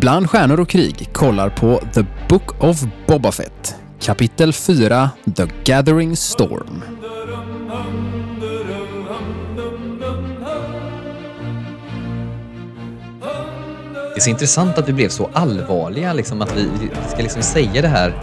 Bland stjärnor och krig kollar på The Book of Boba Fett. Kapitel 4 The Gathering Storm. Det är så intressant att vi blev så allvarliga, liksom, att vi, ska liksom säga det här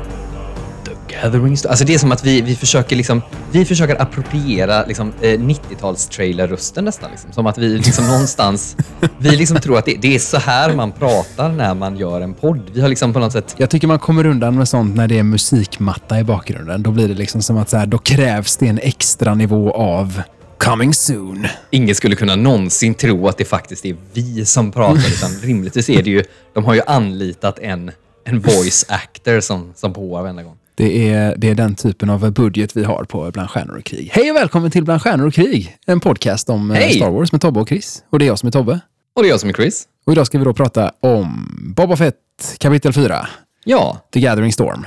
Gathering Storm. Alltså det är som att vi, vi försöker liksom, vi försöker appropriera liksom, eh, 90-tals-trailer-rösten nästan. Liksom. Som att vi liksom någonstans, vi liksom tror att det, det är så här man pratar när man gör en podd. Vi har liksom på något sätt Jag tycker man kommer undan med sånt när det är musikmatta i bakgrunden. Då blir det liksom som att så här, då krävs det en extra nivå av coming soon. ingen skulle kunna någonsin tro att det faktiskt är vi som pratar, utan rimligtvis är det ju, de har ju anlitat en, en voice actor som, som påar varenda gång. Det är, det är den typen av budget vi har på Bland stjärnor och krig. Hej och välkommen till Bland stjärnor och krig. En podcast om eh, Hej! Star Wars med Tobbe och Chris. Och det är jag som är Tobbe. Och det är jag som är Chris. Och idag ska vi då prata om Boba Fett kapitel 4, Ja, The Gathering Storm.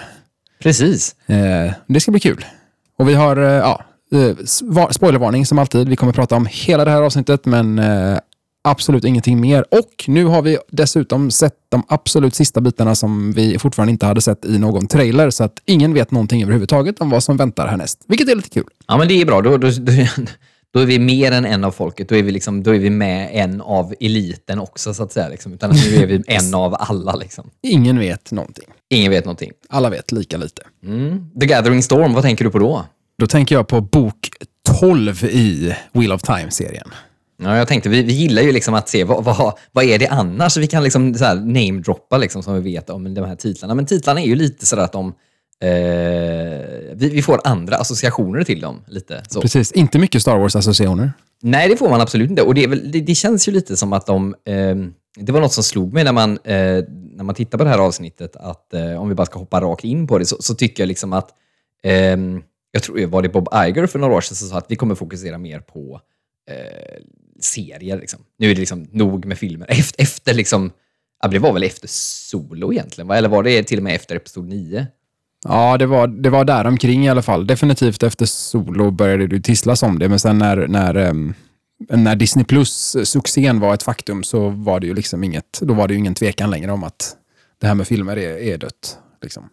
precis. Eh, det ska bli kul. Och vi har, eh, ja, eh, spoilervarning som alltid. Vi kommer prata om hela det här avsnittet, men eh, absolut ingenting mer. Och nu har vi dessutom sett de absolut sista bitarna som vi fortfarande inte hade sett i någon trailer, så att ingen vet någonting överhuvudtaget om vad som väntar härnäst. Vilket är lite kul. Ja, men det är bra. Då, då, då, då är vi mer än en av folket. Då är vi, liksom, då är vi med en av eliten också, så att säga. Liksom. Utan att nu är vi en av alla. Liksom. Ingen vet någonting. Ingen vet någonting. Alla vet lika lite. Mm. The Gathering Storm, vad tänker du på då? Då tänker jag på bok 12 i Wheel of Time-serien. Ja, jag tänkte, vi, vi gillar ju liksom att se vad, vad, vad är det annars? Vi kan liksom så här namedroppa liksom, som vi vet om de här titlarna. Men titlarna är ju lite sådär att de... Eh, vi, vi får andra associationer till dem. lite så. Precis, inte mycket Star Wars-associationer. Nej, det får man absolut inte. Och det, väl, det, det känns ju lite som att de... Eh, det var något som slog mig när man, eh, när man tittar på det här avsnittet, att eh, om vi bara ska hoppa rakt in på det, så, så tycker jag liksom att... Eh, jag tror, var det Bob Iger för några år sedan som sa att vi kommer fokusera mer på eh, serier. Liksom. Nu är det liksom nog med filmer. Efter, efter liksom... Ja, det var väl efter Solo egentligen, va? eller var det till och med efter Episod 9? Ja, det var, det var där omkring i alla fall. Definitivt efter Solo började det tisslas om det, men sen när, när, ehm, när Disney Plus-succén var ett faktum så var det ju liksom inget, då var det ju ingen tvekan längre om att det här med filmer är, är dött. Liksom.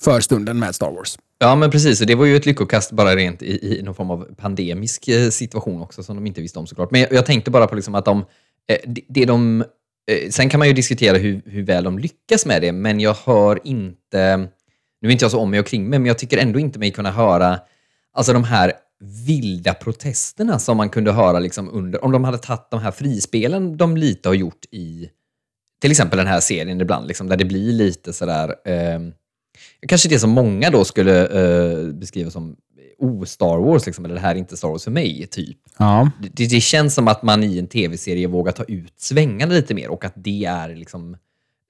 För stunden med Star Wars. Ja, men precis. Det var ju ett lyckokast bara rent i, i någon form av pandemisk eh, situation också, som de inte visste om såklart. Men jag, jag tänkte bara på liksom att de, eh, det, det de... Eh, sen kan man ju diskutera hur, hur väl de lyckas med det, men jag hör inte... Nu är inte jag så om mig och kring mig, men jag tycker ändå inte mig kunna höra alltså de här vilda protesterna som man kunde höra liksom under... Om de hade tagit de här frispelen de lite har gjort i till exempel den här serien ibland, liksom, där det blir lite sådär... Eh, kanske det som många då skulle eh, beskriva som o-Star Wars, liksom, eller det här är inte Star Wars för mig, typ. Ja, Det, det känns som att man i en tv-serie vågar ta ut svängarna lite mer och att det är liksom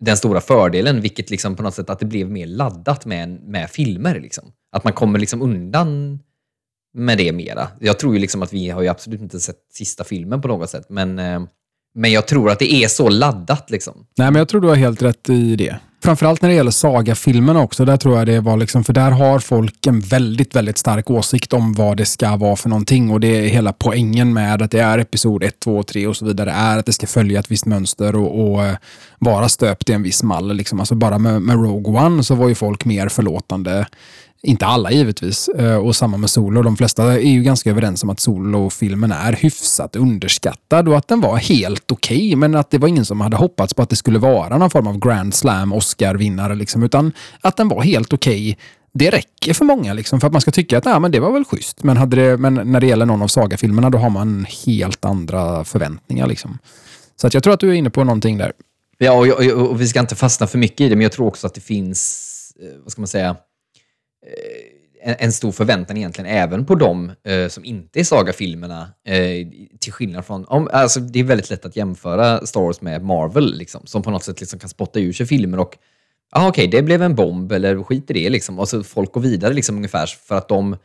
den stora fördelen, vilket liksom på något sätt att det blev mer laddat med, med filmer. Liksom. Att man kommer liksom undan med det mera. Jag tror ju liksom att vi har ju absolut inte sett sista filmen på något sätt, men, eh, men jag tror att det är så laddat. Liksom. Nej, men jag tror du har helt rätt i det. Framförallt när det gäller sagafilmerna också. Där tror jag det var liksom, för där har folk en väldigt, väldigt stark åsikt om vad det ska vara för någonting. Och det är hela poängen med att det är episod 1, 2, 3 och så vidare. är att det ska följa ett visst mönster och, och eh, vara stöpt i en viss mall. Liksom. Alltså bara med, med Rogue One så var ju folk mer förlåtande. Inte alla givetvis. Eh, och samma med Solo. De flesta är ju ganska överens om att Solo-filmen är hyfsat underskattad och att den var helt okej. men att det var ingen som hade hoppats på att det skulle vara någon form av Grand Slam Oscar-vinnare. Liksom, utan att den var helt okej. Det räcker för många liksom, för att man ska tycka att nej, men det var väl schysst. Men, hade det, men när det gäller någon av sagafilmerna då har man helt andra förväntningar. Liksom. Så att jag tror att du är inne på någonting där. Ja, och, och, och vi ska inte fastna för mycket i det, men jag tror också att det finns, eh, vad ska man säga, Eh, en, stor förväntan egentligen även på de eh, som inte är sagafilmerna. Eh, till skillnad från, om, alltså det är väldigt lätt att jämföra Star Wars med Marvel, liksom, som på något sätt liksom kan spotta ur sig filmer och Ja, okej, det blev en bomb eller skit i det. Liksom. Och så folk går vidare liksom, ungefär för att de,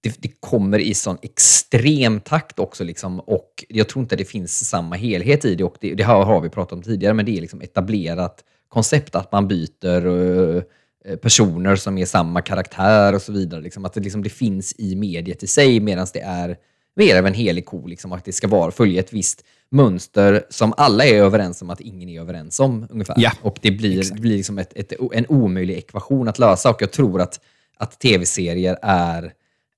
det, det kommer i sån extrem takt också. Liksom, och jag tror inte det finns samma helhet i det. Och det, det har vi pratat om tidigare, men det är liksom etablerat koncept att man byter Och, personer som är samma karaktär och så vidare. Liksom, att det, liksom, det finns i mediet i sig medan det är mer av en helig ko. Liksom, att det ska vara, följa ett visst mönster som alla är överens om att ingen är överens om. ungefär. Ja, och det blir, det blir liksom ett, ett, en omöjlig ekvation att lösa. Och jag tror att, att tv-serier är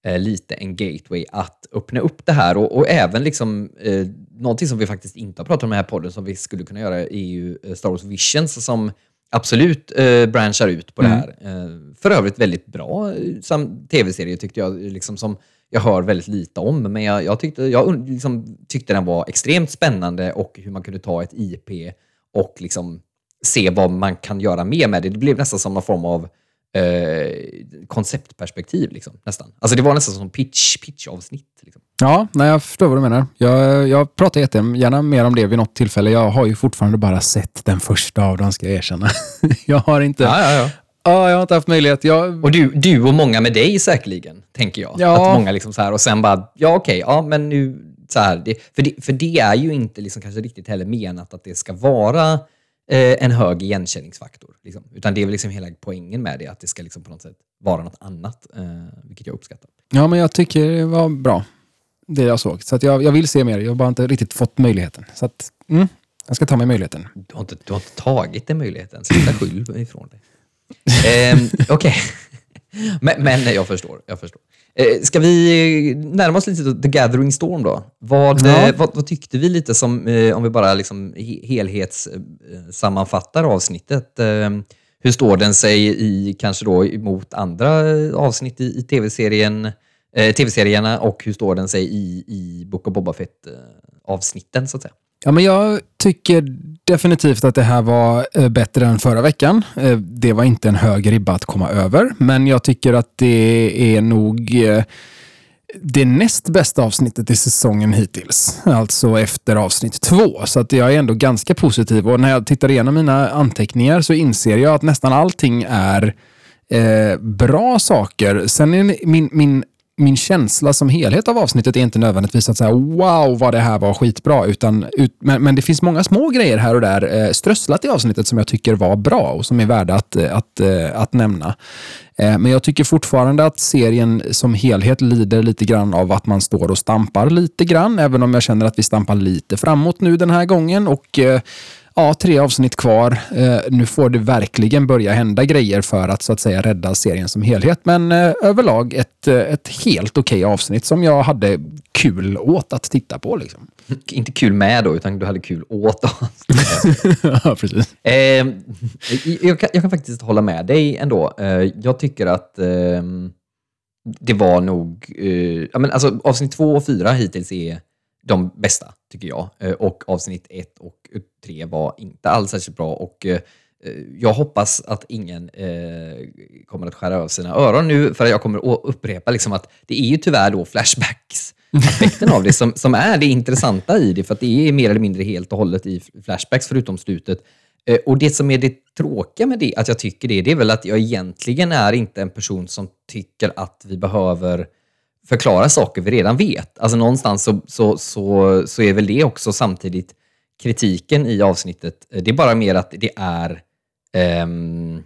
eh, lite en gateway att öppna upp det här. Och, och även liksom, eh, någonting som vi faktiskt inte har pratat om i den här podden som vi skulle kunna göra är ju eh, Star Wars Visions som absolut eh, branchar ut på Mm. det här. Eh, för övrigt väldigt bra eh, som tv-serie tyckte jag, liksom som jag hör väldigt lite om. Men jag, jag, tyckte, jag liksom, tyckte den var extremt spännande och hur man kunde ta ett IP och liksom se vad man kan göra mer med det. Det blev nästan som någon form av eh, konceptperspektiv. Liksom, nästan. Alltså det var nästan som pitch, pitch-avsnitt. Liksom. Ja, nej, jag förstår vad du menar. Jag, jag pratar jättegärna mer om det vid något tillfälle. Jag har ju fortfarande bara sett den första av dem, ska jag erkänna. jag har inte, Ja, ja, ja. ja, jag har inte haft möjlighet. Jag, Och du, du och många med dig säkerligen, tänker jag. Ja. Att många liksom så här och sen bara, ja okej, ja men nu så här. Det, för, det, för det är ju inte liksom kanske riktigt heller menat att det ska vara eh, en hög igenkänningsfaktor. Liksom. Utan det är väl liksom hela poängen med det, att det ska liksom på något sätt vara något annat, eh, vilket jag uppskattar. ja, men jag tycker det var bra, det jag såg. Så att jag, jag vill se mer. Jag har bara inte riktigt fått möjligheten. Så att, mm, jag ska ta mig möjligheten. Du har inte, du har inte tagit den möjligheten, sluta skyll ifrån dig. Ehm, Okej, men, men jag förstår. Jag förstår. Eh, ska vi närma oss lite till The Gathering Storm då? Vad, Ja. eh, vad, vad tyckte vi lite som, eh, om vi bara liksom he- helhetssammanfattar avsnittet? Eh, hur står den sig i, kanske då mot andra eh, avsnitt i, i tv-serien, eh, tv-serierna och hur står den sig i, i Book of Boba Fett-avsnitten eh, så att säga? Ja, men jag tycker definitivt att det här var eh, bättre än förra veckan. Eh, det var inte en hög ribba att komma över, men jag tycker att det är nog eh, det näst bästa avsnittet i säsongen hittills. Alltså efter avsnitt två. Så att jag är ändå ganska positiv. Och när jag tittar igenom mina anteckningar så inser jag att nästan allting är eh, bra saker. Sen är min, min, min känsla som helhet av avsnittet är inte nödvändigtvis att säga wow vad det här var skitbra. Utan, ut, men, men det finns många små grejer här och där eh, strösslat i avsnittet som jag tycker var bra och som är värda att, eh, att, eh, att nämna. Eh, Men jag tycker fortfarande att serien som helhet lider lite grann av att man står och stampar lite grann, även om jag känner att vi stampar lite framåt nu den här gången. Och eh, ja, tre avsnitt kvar. Eh, Nu får det verkligen börja hända grejer för att så att säga rädda serien som helhet. Men eh, överlag ett, eh, ett helt okej avsnitt som jag hade kul åt att titta på. Liksom. Inte kul med då, utan du hade kul åt ja, precis. Eh, jag, kan, jag kan faktiskt hålla med dig ändå. Eh, jag tycker att eh, det var nog... Eh, ja, men alltså, avsnitt två och fyra hittills är de bästa, tycker jag. Och avsnitt ett och tre var inte alls särskilt bra. Och, eh, jag hoppas att ingen eh, kommer att skära av sina öron nu, för jag kommer att upprepa liksom att det är ju tyvärr då flashbacks aspekten av det som, som är det intressanta i det, för att det är mer eller mindre helt och hållet i flashbacks förutom slutet. Eh, Och det som är det tråkiga med det, att jag tycker det, det är väl att jag egentligen är inte en person som tycker att vi behöver förklara saker vi redan vet. Alltså någonstans så, så, så, så är väl det också samtidigt kritiken i avsnittet. Eh, det är bara mer att det är um,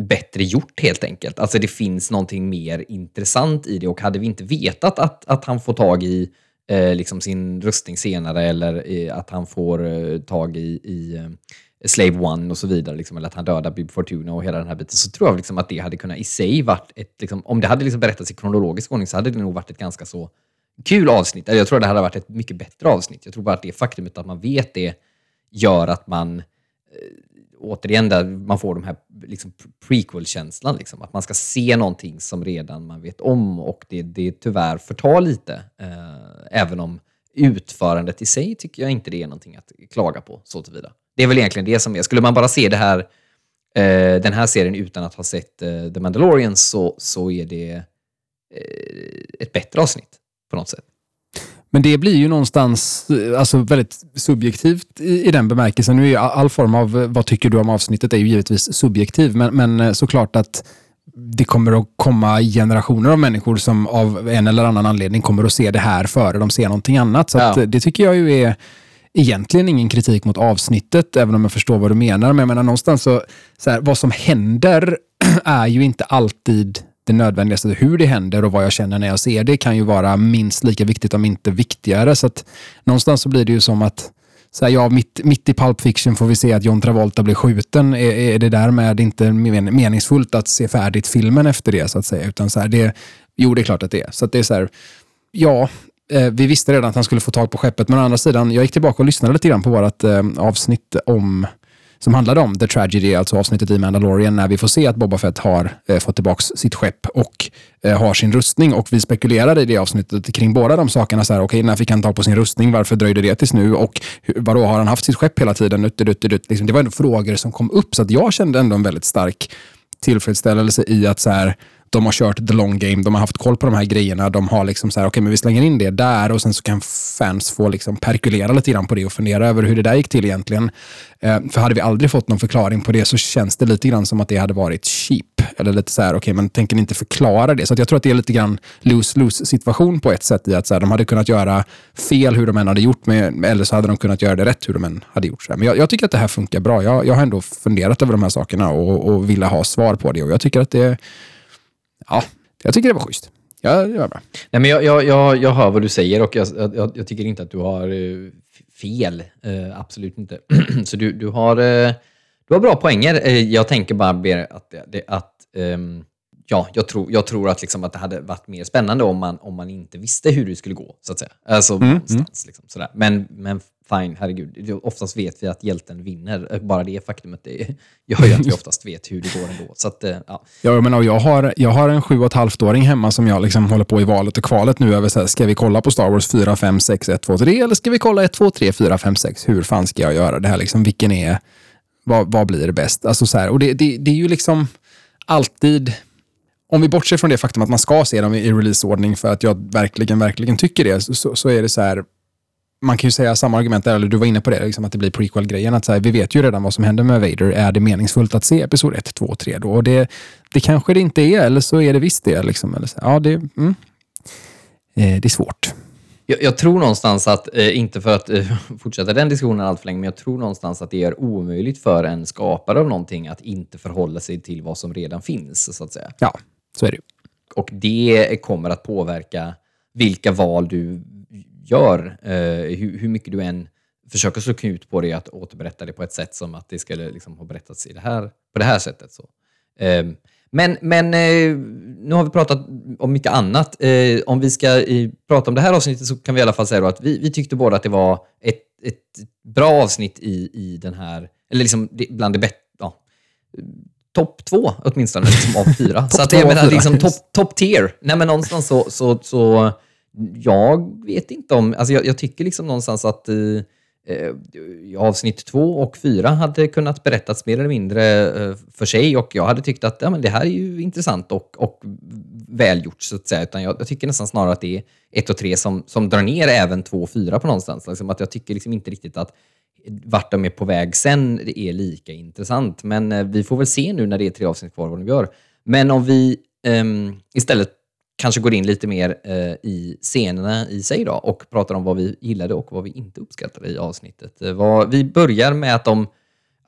bättre gjort helt enkelt. Alltså det finns någonting mer intressant i det och hade vi inte vetat att, att han får tag i eh, liksom sin rustning senare eller eh, att han får eh, tag i, i eh, Slave One och så vidare, liksom, eller att han dödar Bib Fortuna och hela den här biten, så tror jag liksom att det hade kunnat i sig varit ett, liksom, om det hade liksom berättats i kronologisk ordning så hade det nog varit ett ganska så kul avsnitt. Jag tror att det hade varit ett mycket bättre avsnitt. Jag tror bara att det faktumet att man vet det gör att man eh, återigen där man får de här liksom, prequel-känslan. Liksom, att man ska se någonting som redan man vet om och det, det tyvärr förtar lite. Eh, även om utförandet i sig tycker jag inte det är någonting att klaga på så tillvida. Det är väl egentligen det som är. Skulle man bara se det här, eh, den här serien utan att ha sett eh, The Mandalorian så, så är det eh, ett bättre avsnitt på något sätt. Men det blir ju någonstans eh, alltså väldigt subjektivt i, i den bemärkelsen. Nu är ju all, form av eh, vad tycker du om avsnittet är ju givetvis subjektiv, men, men eh, såklart att det kommer att komma generationer av människor som av en eller annan anledning kommer att se det här före de ser någonting annat. Så Ja. det tycker jag ju är egentligen ingen kritik mot avsnittet, även om jag förstår vad du menar. Men jag menar någonstans så, så här, vad som händer är ju inte alltid det nödvändigaste. Hur det händer och vad jag känner när jag ser det kan ju vara minst lika viktigt, om inte viktigare. Så att någonstans så blir det ju som att så här, ja, mitt, mitt i Pulp Fiction får vi se att John Travolta blir skjuten. Är, är det därmed inte meningsfullt att se färdigt filmen efter det, så att säga? Utan så här, det, jo, det är klart att det är. Så att det är så här, ja, eh, vi visste redan att han skulle få tag på skeppet, men å andra sidan, jag gick tillbaka och lyssnade lite grann på vårt eh, avsnitt om som handlade om The Tragedy, alltså avsnittet i Mandalorian, när vi får se att Boba Fett har eh, fått tillbaka sitt skepp och eh, har sin rustning. Och vi spekulerade i det avsnittet kring båda de sakerna. Så här, okay, när fick han tag på sin rustning? Varför dröjde det tills nu? Och vadå, har han haft sitt skepp hela tiden? Ut, ut, ut, liksom, det var ändå frågor som kom upp, så att jag kände ändå en väldigt stark tillfredsställelse i att så här, de har kört the long game, de har haft koll på de här grejerna. De har liksom så här, okej, okay, men vi slänger in det där och sen så kan fans få liksom perkulera lite grann på det och fundera över hur det där gick till egentligen. Eh, för hade vi aldrig fått någon förklaring på det så känns det lite grann som att det hade varit cheap. Eller lite så här, okej, okay, men tänker ni inte förklara det? Så jag tror att det är lite grann lose-lose situation på ett sätt i att så här, de hade kunnat göra fel hur de än hade gjort, med, eller så hade de kunnat göra det rätt hur de än hade gjort. Så här. Men jag, jag, tycker att det här funkar bra. Jag, jag har ändå funderat över de här sakerna och, och ville ha svar på det och jag tycker att det ja, jag tycker det var schysst. Ja, det var bra. Nej, men jag, jag, jag, jag hör vad du säger och jag, jag, jag tycker inte att du har uh, fel. Uh, absolut inte. Så du, du, har, uh, du har bra poänger. jag tänker bara att, att um, ja, jag tror, jag tror att, liksom, att det hade varit mer spännande om man, om man inte visste hur det skulle gå. så att säga. Alltså, mm, mm. Liksom, sådär. Men, men fine, herregud. Oftast vet vi att hjälten vinner. Bara det faktumet det gör ju att vi oftast vet hur det går ändå. Så att, eh, ja. Ja, men jag, har, jag har en sju och ett halvt åring hemma som jag liksom håller på i valet och kvalet nu över så här, ska vi kolla på Star Wars 4, 5, 6, 1, 2, 3 eller ska vi kolla 1, 2, 3, 4, 5, 6? Hur fan ska jag göra det här? Liksom, vilken är, vad, vad blir bäst? Alltså, så här, och det, det, det är ju liksom alltid om vi bortser från det faktum att man ska se dem i releaseordning för att jag verkligen, verkligen tycker det, så, så är det så här, man kan ju säga samma argument där, eller du var inne på det, liksom att det blir prequel-grejen. Att så här, vi vet ju redan vad som händer med Vader. Är det meningsfullt att se episod 1, 2, 3 då? Och det, det kanske det inte är, eller så är det visst det. Liksom, eller så. Ja, det, mm. eh, det är svårt. Jag, jag, tror någonstans att, eh, inte för att eh, fortsätta den diskussionen allt för länge, men jag tror någonstans att det är omöjligt för en skapare av någonting att inte förhålla sig till vad som redan finns, så att säga. Ja, så är det Och det kommer att påverka vilka val du gör, eh, hur, hur, mycket du än försöker slå knut på det, att återberätta det på ett sätt som att det skulle liksom ha berättats i det här, på det här sättet. Så. Eh, men, men eh, nu har vi pratat om mycket annat. Eh, om vi ska prata om det här avsnittet så kan vi i alla fall säga att vi, vi tyckte båda att det var ett, ett bra avsnitt i, i den här, eller liksom bland det bättre, ja, topp två åtminstone, liksom av fyra. så att jag menar, liksom top, top tier. Nej men någonstans så, så, så jag vet inte om, alltså jag, jag tycker liksom någonstans att eh, eh, avsnitt två och fyra hade kunnat berättas mer eller mindre eh, för sig och jag hade tyckt att ja, men det här är ju intressant och, och välgjort så att säga. Utan jag, jag, tycker nästan snarare att det är ett och tre som, som drar ner även två och fyra på någonstans. Liksom att jag tycker liksom inte riktigt att vart de är på väg sen är lika intressant. Men eh, vi får väl se nu när det är tre avsnitt kvar vad de gör. Men om vi ehm, istället kanske går in lite mer eh, i scenerna i sig då och pratar om vad vi gillade och vad vi inte uppskattade i avsnittet. Eh, vad, vi börjar med att de,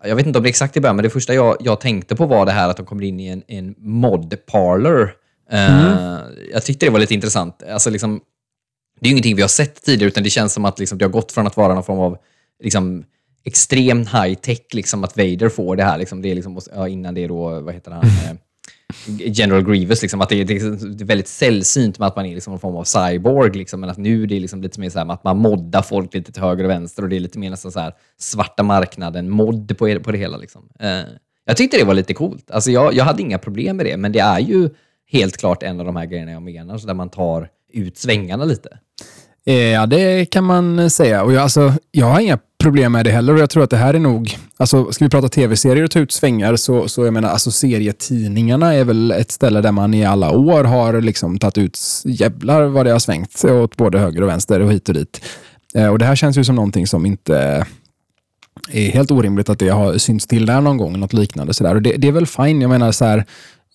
jag vet inte om det är exakt i början, men det första jag, jag tänkte på var det här att de kommer in i en, en mod parlor. Eh, mm. Jag tyckte det var lite intressant. Alltså liksom, det är ju ingenting vi har sett tidigare, utan det känns som att liksom, det har gått från att vara någon form av liksom, extrem high tech, liksom, att Vader får det här. Liksom, det är liksom, ja, innan det då, vad heter han? General Grievous, liksom, att det är, det är väldigt sällsynt med att man är liksom någon form av cyborg, liksom, men att nu är det liksom lite mer så här, att man moddar folk lite till höger och vänster och det är lite mer nästan så här, svarta marknaden, mod på, på det hela. Liksom. Eh, jag tyckte det var lite coolt. Alltså, jag, jag hade inga problem med det, men det är ju helt klart en av de här grejerna jag menar, så där man tar ut svängarna lite. Eh, ja, det kan man eh, säga. Och jag, alltså, jag har inga problem med det heller och jag tror att det här är nog, alltså ska vi prata tv-serier och ta ut svängar så, så jag menar, alltså serietidningarna är väl ett ställe där man i alla år har liksom tagit ut jävlar vad det har svängt åt både höger och vänster och hit och dit. Eh, och det här känns ju som någonting som inte är helt orimligt att det har synts till där någon gång, något liknande. Så och det, det, är väl fine. Jag menar så här,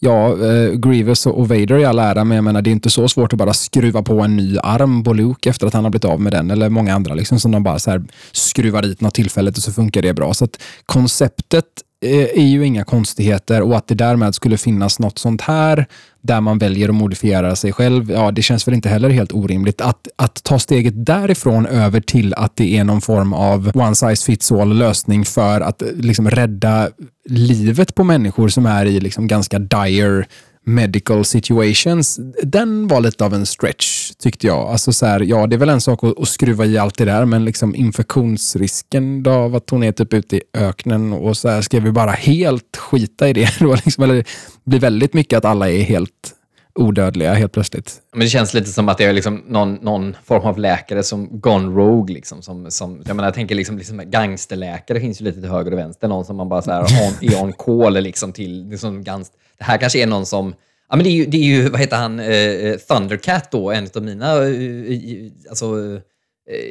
ja, eh, Grievous och Vader i all ära, men jag menar det är inte så svårt att bara skruva på en ny arm på Luke efter att han har blivit av med den, eller många andra liksom, som de bara så här skruvar dit något tillfället och så funkar det bra. Så att konceptet Eh, är ju inga konstigheter och att det därmed skulle finnas något sånt här där man väljer att modifiera sig själv, ja det känns väl inte heller helt orimligt. Att, att ta steget därifrån över till att det är någon form av one size fits all lösning för att eh, liksom rädda livet på människor som är i liksom ganska dire medical situations, den var lite av en stretch tyckte jag. Alltså så här, ja, det är väl en sak att, att, skruva i allt det där, men liksom infektionsrisken då av att hon är typ ute i öknen och så här, ska vi bara helt skita i det då? Liksom, eller det blir väldigt mycket att alla är helt odödliga helt plötsligt. Men det känns lite som att det är liksom någon, någon form av läkare som gone rogue. Liksom, som, som, jag, menar, jag tänker liksom, liksom gangsterläkare finns ju lite till höger och vänster. Någon som man bara så här, on, är on call liksom, till. Liksom, gans, det här kanske är någon som Ja, men det är ju, det är ju vad heter han, uh, Thundercat då, en av mina, uh, alltså, uh,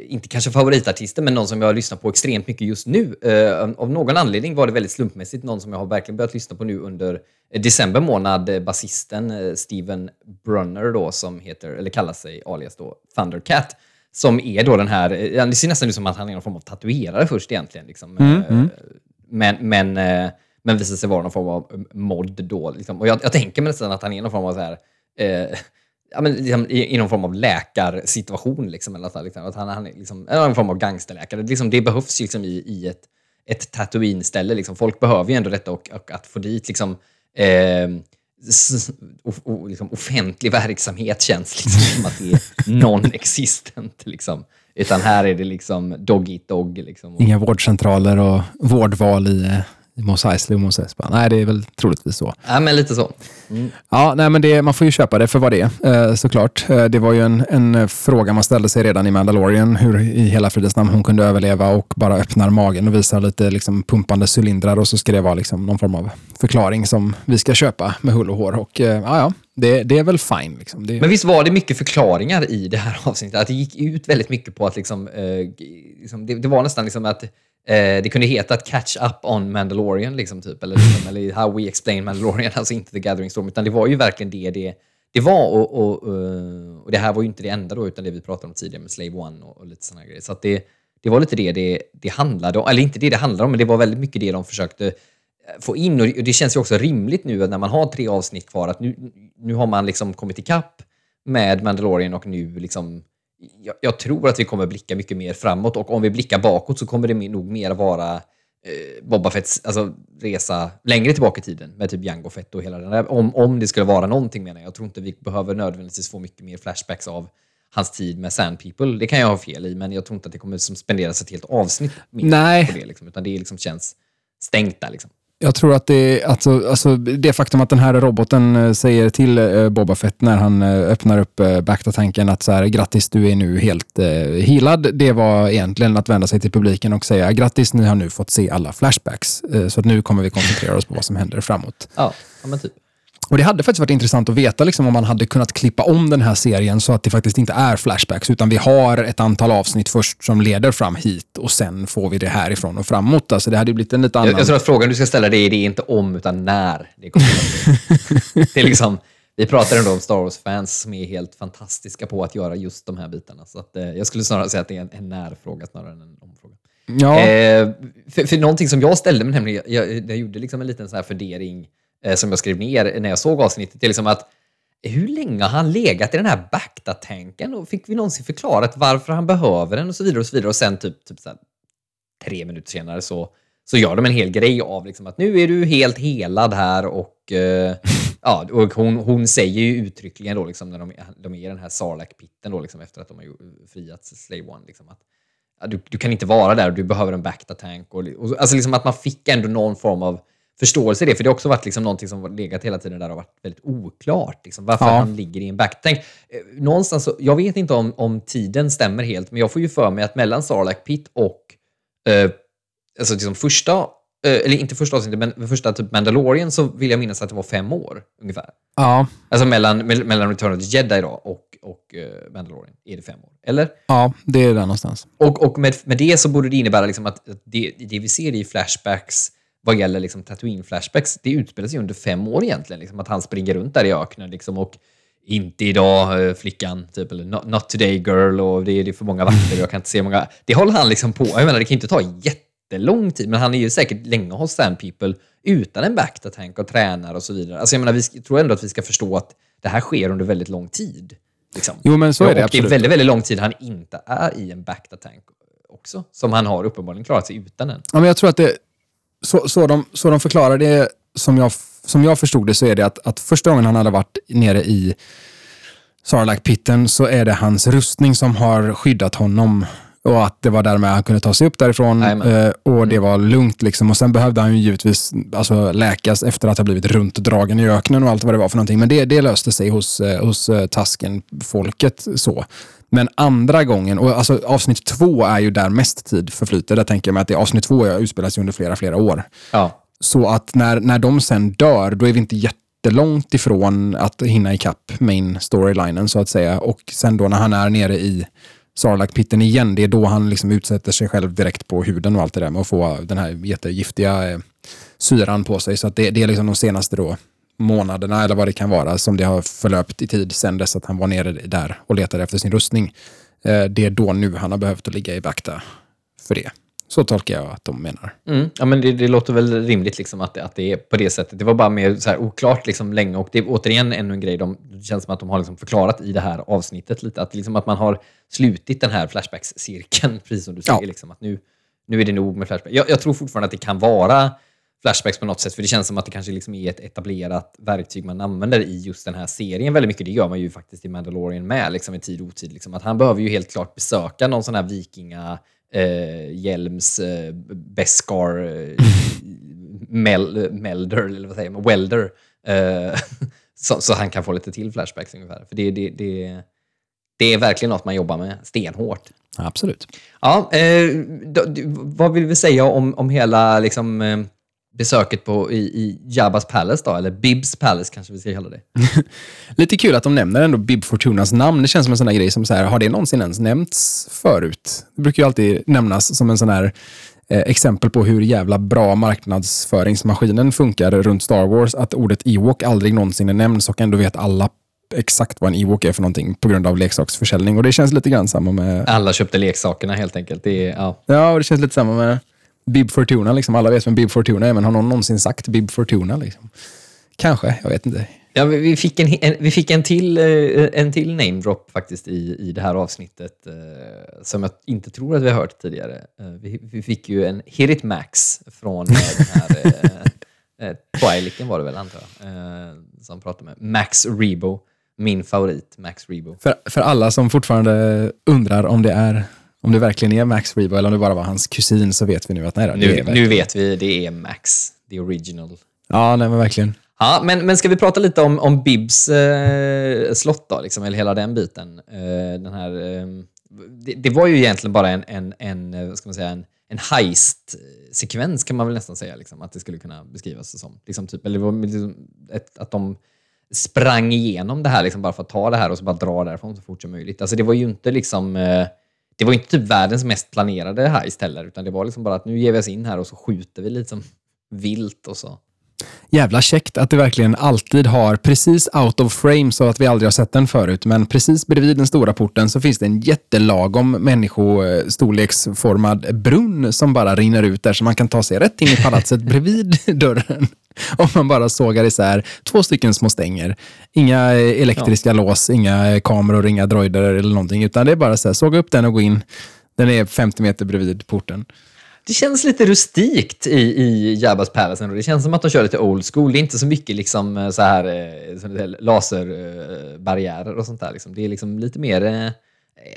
inte kanske favoritartister, men någon som jag lyssnar på extremt mycket just nu. av någon anledning var det väldigt slumpmässigt någon som jag har verkligen börjat lyssna på nu under december månad. Basisten Steven Brunner då, som heter, eller kallar sig alias då Thundercat, som är då den här, det ser nästan ut som att han är någon form av tatuerare först egentligen. Liksom. Mm, mm. Men, men men visar sig vara någon form av mod då. Liksom. Och jag, jag tänker mig nästan att han är någon form av så här, eh, ja, men, liksom, i, i någon form av läkarsituation. Liksom, eller så, liksom, att han, han är liksom, någon form av gangsterläkare. Liksom, det behövs liksom, i, i ett, ett Tatooine-ställe. Liksom. Folk behöver ju ändå detta och, och att få dit liksom, eh, o, o, liksom, offentlig verksamhet känns liksom som att det är non-existent. Liksom. Utan här är det liksom dog eat dog. Liksom. Inga vårdcentraler och vårdval i eh, Mos Eisley och Mos Espa. Nej, det är väl troligtvis så. Ja, men lite så. Mm. Ja, nej, men det, man får ju köpa det för vad det är, eh, såklart. Eh, det var ju en, en, fråga man ställde sig redan i Mandalorian, hur i hela fridens namn hon kunde överleva och bara öppnar magen och visar lite liksom, pumpande cylindrar och så ska det vara liksom, någon form av förklaring som vi ska köpa med hull och hår. Och eh, ja, ja, det, det är väl fine. Liksom. Det... Men visst var det mycket förklaringar i det här avsnittet? Att det gick ut väldigt mycket på att liksom, eh, liksom, det, det, var nästan liksom att Eh, det kunde heta att catch up on Mandalorian, liksom, typ, eller, liksom, eller how we explain Mandalorian, alltså inte The Gathering Storm, utan det var ju verkligen det det, det var. Och, och, eh, och, det här var ju inte det enda då, utan det vi pratade om tidigare med Slave One och, och lite sådana grejer. Så det, det var lite det, det det handlade om, eller inte det det handlade om, men det var väldigt mycket det de försökte eh, få in. Och det känns ju också rimligt nu när man har tre avsnitt kvar, att nu, nu har man liksom kommit ikapp med Mandalorian och nu liksom jag, jag, tror att vi kommer blicka mycket mer framåt och om vi blickar bakåt så kommer det nog mer vara eh, Boba Fetts alltså, resa längre tillbaka i tiden med typ Jango Fett och hela den där. Om, om det skulle vara någonting menar jag. Jag tror inte vi behöver nödvändigtvis få mycket mer flashbacks av hans tid med Sand People. Det kan jag ha fel i, men jag tror inte att det kommer som spenderas ett helt avsnitt Nej. på det. Liksom, utan det liksom känns stängt där. Liksom. Jag tror att det, alltså, alltså det faktum att den här roboten eh, säger till eh, Boba Fett när han eh, öppnar upp Bacta-tanken att så här, grattis, du är nu helt eh, healad. Det var egentligen att vända sig till publiken och säga grattis, ni har nu fått se alla flashbacks. Eh, så att nu kommer vi koncentrera oss på vad som händer framåt. Ja men typ. Och Det hade faktiskt varit intressant att veta liksom, om man hade kunnat klippa om den här serien så att det faktiskt inte är flashbacks, utan vi har ett antal avsnitt först som leder fram hit och sen får vi det härifrån och framåt. Alltså, det hade blivit en lite annan... Jag, jag tror att frågan du ska ställa dig är, det är inte om, utan när det kommer. det är liksom, vi pratar ändå om Star Wars-fans som är helt fantastiska på att göra just de här bitarna. Så att, eh, jag skulle snarare säga att det är en, en när-fråga snarare än en omfråga. Ja. Eh, för, för någonting som jag ställde mig nämligen, jag, jag, gjorde liksom en liten så här fundering Eh, som jag skrev ner när jag såg avsnittet. Det är liksom att hur länge har han legat i den här Bacta-tanken? Och fick vi någonsin förklarat varför han behöver den och så vidare och så vidare. Och sen typ, typ så här, tre minuter senare så, så gör de en hel grej av liksom att nu är du helt helad här och, eh, ja, och hon, hon säger ju uttryckligen då liksom när de, de är i den här Sarlacc-pitten då liksom efter att de har friat Slave One liksom att ja, du, du kan inte vara där och du behöver en Bacta-tank. Och, och, alltså liksom att man fick ändå någon form av förståelse i det, för det har också varit liksom någonting som har legat hela tiden där och varit väldigt oklart. Liksom, varför ja. han ligger i en backtänk. Eh, någonstans, jag vet inte om, om tiden stämmer helt, men jag får ju för mig att mellan Sarlacc Pit och eh, alltså liksom första, eh, eller inte första avsnittet, men första typ Mandalorian så vill jag minnas att det var fem år ungefär. Ja. Alltså mellan, mellan Return of the Jedi då och, och uh, Mandalorian är det fem år. Eller? Ja, det är där någonstans. Och, och med, med det så borde det innebära liksom att det, det vi ser i flashbacks vad gäller liksom Tatooine-flashbacks, det utspelar sig under fem år egentligen. Liksom, att han springer runt där i öknen liksom, och inte idag eh, flickan, typ, eller not, today girl och det är, det är för många vakter och jag kan inte se många. Det håller han liksom på. Jag menar, det kan inte ta jätte jättelång tid, men han är ju säkert länge hos Sand People utan en back-tank och tränar och så vidare. Alltså jag menar, vi tror ändå att vi ska förstå att det här sker under väldigt lång tid. Liksom. Jo, men så är det och absolut. det är väldigt, väldigt lång tid han inte är i en back-tank också, som han har uppenbarligen klarat sig utan den. Ja, men jag tror att det, så, så, de, så de förklarar det, som jag, som jag förstod det, så är det att, att första gången han hade varit nere i Sarlacc-pitten så är det hans rustning som har skyddat honom. Och att det var därmed han kunde ta sig upp därifrån. Jajamän. eh, och det var lugnt. Liksom. Och Sen behövde han ju givetvis alltså, läkas efter att ha blivit runtdragen i öknen och allt vad det var för någonting. Men det, det löste sig hos, eh, hos eh, Tasken-folket. så. Men andra gången, och alltså avsnitt två är ju där mest tid förflyter. Där tänker jag mig att det avsnitt två utspelas under flera, flera år. Ja. Så att när, när de sen dör, då är vi inte jättelångt ifrån att hinna ikapp main storylinen så att säga. Och sen då när han är nere i Sarlacc-pitten igen, det är då han liksom utsätter sig själv direkt på huden och allt det där med att få den här jättegiftiga eh, syran på sig. Så att det, det är liksom de senaste då månaderna eller vad det kan vara som det har förlöpt i tid sen dess att han var nere där och letade efter sin rustning. Eh, Det är då nu han har behövt att ligga i bacta för det. Så tolkar jag att de menar. Mm. Ja, men det, det låter väl rimligt liksom att, det- att det är på det sättet. Det var bara mer så oklart liksom länge och det är återigen ännu en grej. De, det känns som att de har liksom förklarat i det här avsnittet lite. Att, liksom att man har slutit den här Flashbacks-cirkeln, precis som du säger. Ja. Liksom, att nu, nu är det nog med Flashbacks. Jag, jag tror fortfarande att det kan vara Flashbacks på något sätt, för det känns som att det kanske liksom är ett etablerat verktyg man använder i just den här serien väldigt mycket. Det gör man ju faktiskt i Mandalorian med, liksom i tid och otid. Liksom. Att han behöver ju helt klart besöka någon sån här vikinga eh, hjälms eh, Beskar eh, mel, Melder, eller vad säger man, Welder. Eh, så, så han kan få lite till flashbacks ungefär. För det, det, det, det är verkligen något man jobbar med stenhårt. Absolut. Ja, eh, då, vad vill vi säga om, om hela liksom, eh, besöket på, i, i Jabbas Palace då? Eller Bibs Palace kanske vi ska kalla det. Lite kul att de nämner ändå Bib Fortunas namn. Det känns som en sån här grej som så här, har det någonsin ens nämnts förut? Det brukar ju alltid nämnas som en sån här eh, exempel på hur jävla bra marknadsföringsmaskinen funkar runt Star Wars. Att ordet Ewok aldrig någonsin är nämns och ändå vet alla exakt vad en Ewok är för någonting på grund av leksaksförsäljning. Och det känns lite grann samma med... Alla köpte leksakerna helt enkelt. Det är, ja. Ja, och det känns lite samma med Bib Fortuna. Liksom. Alla vet vem Bib Fortuna är, men har någon någonsin sagt Bib Fortuna? Liksom? Kanske, jag vet inte. Ja, vi fick en, en, vi fick en till, eh, en till name drop faktiskt i, i det här avsnittet eh, som jag inte tror att vi har hört tidigare. Eh, vi, vi fick ju en Hit It Max från den här eh, Twilicen var det väl antar jag, som pratade med Max Rebo, min favorit Max Rebo. För, för alla som fortfarande undrar om det är om det verkligen är Max Rebo eller om det bara var hans kusin så vet vi nu att nej, då, det Nu, är nu vet vi, det är Max, the original. Ja, nej men verkligen. Ja, men, men ska vi prata lite om, om Bibs eh, slott då, liksom, eller hela den biten? Eh, den här, eh, det, det var ju egentligen bara en, en, en, eh, vad ska man säga, en, en heist-sekvens kan man väl nästan säga, liksom, att det skulle kunna beskrivas som. Liksom, typ, eller det liksom ett, att de sprang igenom det här liksom, bara för att ta det här och så bara dra därifrån så fort som möjligt. Alltså, det var ju inte liksom... Det var inte typ världens mest planerade heist heller, utan det var liksom bara att nu ger vi oss in här och så skjuter vi lite som vilt och så. Jävla käckt att det verkligen alltid har precis out of frame så att vi aldrig har sett den förut. Men precis bredvid den stora porten så finns det en jättelagom människostorleksformad brunn som bara rinner ut där så man kan ta sig rätt in i palatset bredvid dörren. Om man bara sågar isär två stycken små stänger. Inga elektriska lås, inga kameror, inga droider eller någonting. Utan det är bara så här, såga upp den och gå in. Den är 50 meter bredvid porten. Det känns lite rustikt i, i Jabbas Palace ändå. Det känns som att de kör lite old school. Det är inte så mycket liksom eh, så här, eh, laserbarriärer och sånt där. Liksom. Det är liksom lite mer eh,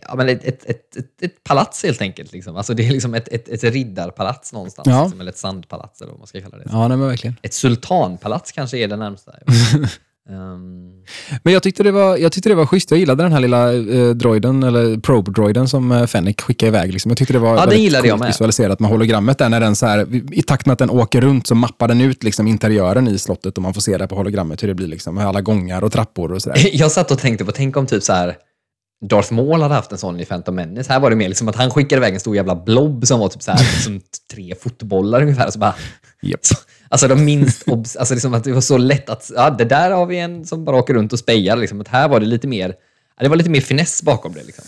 ja, men ett, ett, ett, ett, palats helt enkelt. Liksom. Alltså, det är liksom ett, ett, ett riddarpalats någonstans. Ja. Liksom, eller ett sandpalats eller vad man ska kalla det. Ja, nej, verkligen. Ett sultanpalats kanske är det närmsta. Ehm, Men jag tyckte det var, jag tyckte det var schysst. Jag gillade den här lilla eh, droiden, eller probe-droiden som eh, Fennec skickade iväg. Liksom. Jag tyckte det var den väldigt gillade jag coolt visualiserat med hologrammet. Där när den så här, I takt med att den åker runt så mappar den ut liksom, interiören i slottet och man får se det på hologrammet hur det blir. Liksom, med alla gångar och trappor och sådär. Jag satt och tänkte på, tänk om typ så här Darth Maul hade haft en sån i Phantom Menace. Här var det mer liksom att han skickade iväg en stor jävla blob som var typ så här, liksom tre fotbollar ungefär. Och så bara, Japp. så, alltså de minst obs, alltså liksom att det var så lätt att, ja det där har vi en som bara åker runt och spejar. Liksom. Att här var det lite mer det var lite mer finess bakom det. Liksom.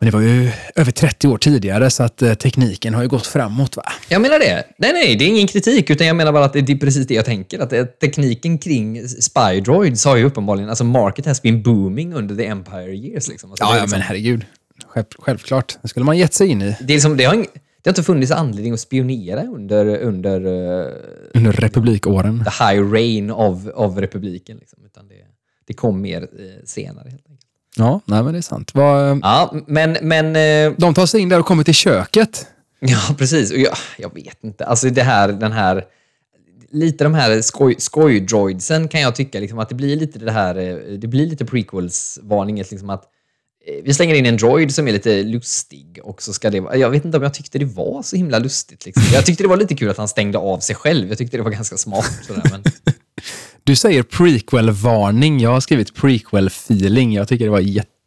Men det var ju över 30 år tidigare, så att eh, tekniken har ju gått framåt. va? Jag menar det. Nej, nej, det är ingen kritik, utan jag menar bara att det är precis det jag tänker. Att det, tekniken kring Spy Droids har ju uppenbarligen, alltså market has been booming under the Empire years. Liksom. Alltså, Ja, det ja liksom, men herregud. Själv, självklart. Det skulle man gett sig in i det, är liksom, det, har, ing- det har inte funnits anledning att spionera under, under eh, under republikåren. the high reign of, of republiken. Liksom, utan det, det kom mer eh, senare. Helt enkelt. Ja, nej men det är sant. Vad, Ja, men, men eh, de tar sig in där och kommer till köket. Ja, precis. Och jag, jag vet inte. Alltså det här, den här... Lite de här skoj, skoj-droidsen kan jag tycka liksom att det blir lite det här... eh, Det blir lite prequels-varningen. Liksom att eh, Eh, vi slänger in en droid som är lite lustig och så ska det vara... Jag vet inte om jag tyckte det var så himla lustigt. Liksom. Jag tyckte det var lite kul att han stängde av sig själv. Jag tyckte det var ganska smart. Sådär, men... Du säger prequel-varning. Jag har skrivit prequel-feeling. Jag tycker det var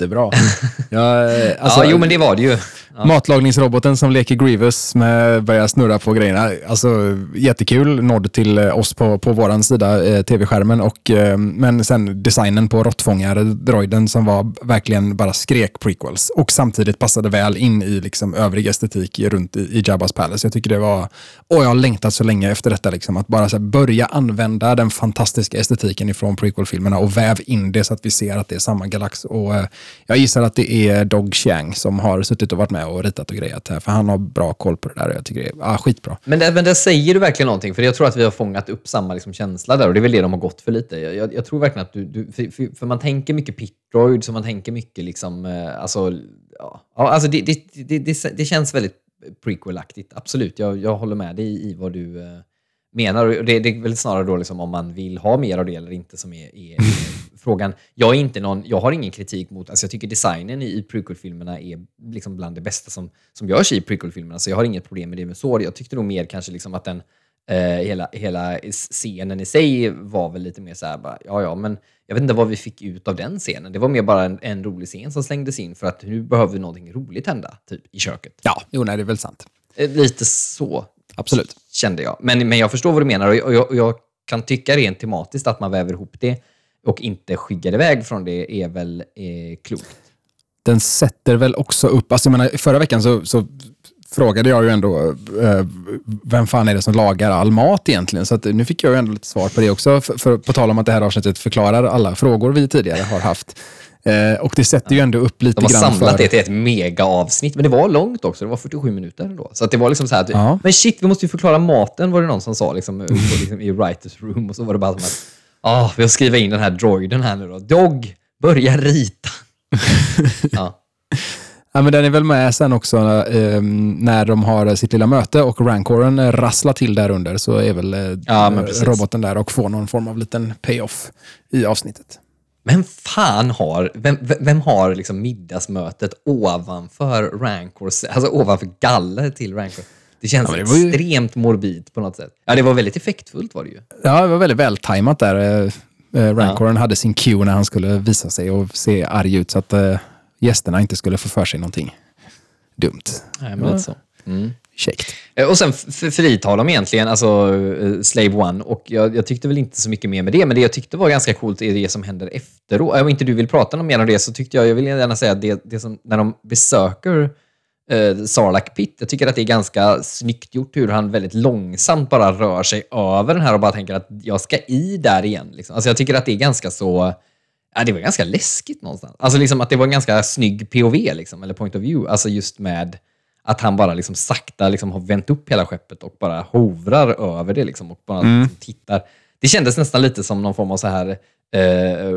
jättebra. Jag, eh, alltså, ja, jo, men det var det ju. Ja. Matlagningsroboten som leker Grievous med börjar snurra på grejerna. Alltså jättekul. Nod till eh, oss på, på våran sida, eh, tv-skärmen. Och, eh, men sen designen på råttfångare-droiden som var verkligen bara skrek prequels. Och samtidigt passade väl in i liksom övrig estetik runt i, i Jabba's Palace. Jag tycker det var... Och jag har längtat så länge efter detta. Liksom, att bara här, börja använda den fantastiska estetiken ifrån prequel-filmerna och väv in det så att vi ser att det är samma galax. Och, eh, jag gissar att det är Dog Chiang som har suttit och varit med och ritat och grejat här. För han har bra koll på det där. och Jag tycker det är ah, skitbra. Men det, men det säger du verkligen någonting, för jag tror att vi har fångat upp samma liksom, känsla där och det är väl det de har gått för lite. Jag, jag, jag tror verkligen att du, du för, för, för man tänker mycket Pitroid, så man tänker mycket liksom, eh, alltså, ja, ja, alltså det, det, det, det, det känns väldigt prequel-aktigt. Absolut, jag, jag håller med dig i, i vad du eh, menar. Och det, det är väl snarare då liksom om man vill ha mer av det eller inte som är, är, frågan. Jag, är inte någon, jag har ingen kritik mot, alltså jag tycker designen i, i prequel-filmerna är liksom bland det bästa som, som görs i prequel-filmerna, så jag har inget problem med det med så. Jag tyckte nog mer kanske liksom att den, eh, hela, hela scenen i sig var väl lite mer så här, bara, ja ja, men jag vet inte vad vi fick ut av den scenen. Det var mer bara en, en rolig scen som slängdes in för att nu behöver någonting roligt hända, typ i köket. Ja, jo, nej, det är väl sant. Eh, Lite så Absolut. kände jag. Men, men jag förstår vad du menar och jag, och jag, och jag kan tycka rent tematiskt att man väver ihop det och inte skyggar iväg från det är väl eh, klokt. Den sätter väl också upp, alltså jag menar, förra veckan så, så frågade jag ju ändå eh, vem fan är det som lagar all mat egentligen? Så att, nu fick jag ju ändå lite svar på det också. För, för, på tal om att det här avsnittet förklarar alla frågor vi tidigare har haft. Eh, och det sätter ju ändå upp lite De har grann samlat för... det till ett mega-avsnitt, men det var långt också. Det var 47 minuter ändå. Så att det var liksom så här, Ja. men shit, vi måste ju förklara maten, var det någon som sa liksom, liksom, i writers room. Och så var det bara som att, ah, vi har skrivit in den här droiden här nu då. Dog, börja rita. ja. Ja, men den är väl med sen också eh, när de har sitt lilla möte och rancoren rasslar till där under så är väl eh, Ja, roboten där och får någon form av liten payoff i avsnittet. Vem fan har, vem, vem har liksom middagsmötet ovanför Rancor, alltså ovanför galler till Rancor? Det känns Ja, men det ju- extremt morbid på något sätt. Ja, det var väldigt effektfullt var det ju. Ja, det var väldigt vältajmat där. Eh, eh, rancoren hade sin cue när han skulle visa sig och se arg ut så att eh, gästerna inte skulle få för sig någonting dumt. Nej, men lite så. Mm. Käckt. Eh, och sen fritar de egentligen, alltså eh, Slave One. Och jag, jag tyckte väl inte så mycket mer med det, men det jag tyckte var ganska coolt är det som händer efteråt. Om inte du vill prata något mer om det så tyckte jag, jag vill gärna säga att det, det som, när de besöker eh, Sarlacc Pit, jag tycker att det är ganska snyggt gjort hur han väldigt långsamt bara rör sig över den här och bara tänker att jag ska i där igen. Liksom. Alltså jag tycker att det är ganska så... Ja, det var ganska läskigt någonstans. Alltså liksom att det var en ganska snygg POV, liksom, eller point of view. Alltså just med att han bara liksom sakta liksom har vänt upp hela skeppet och bara hovrar över det liksom och bara liksom tittar. Det kändes nästan lite som någon form av så här eh,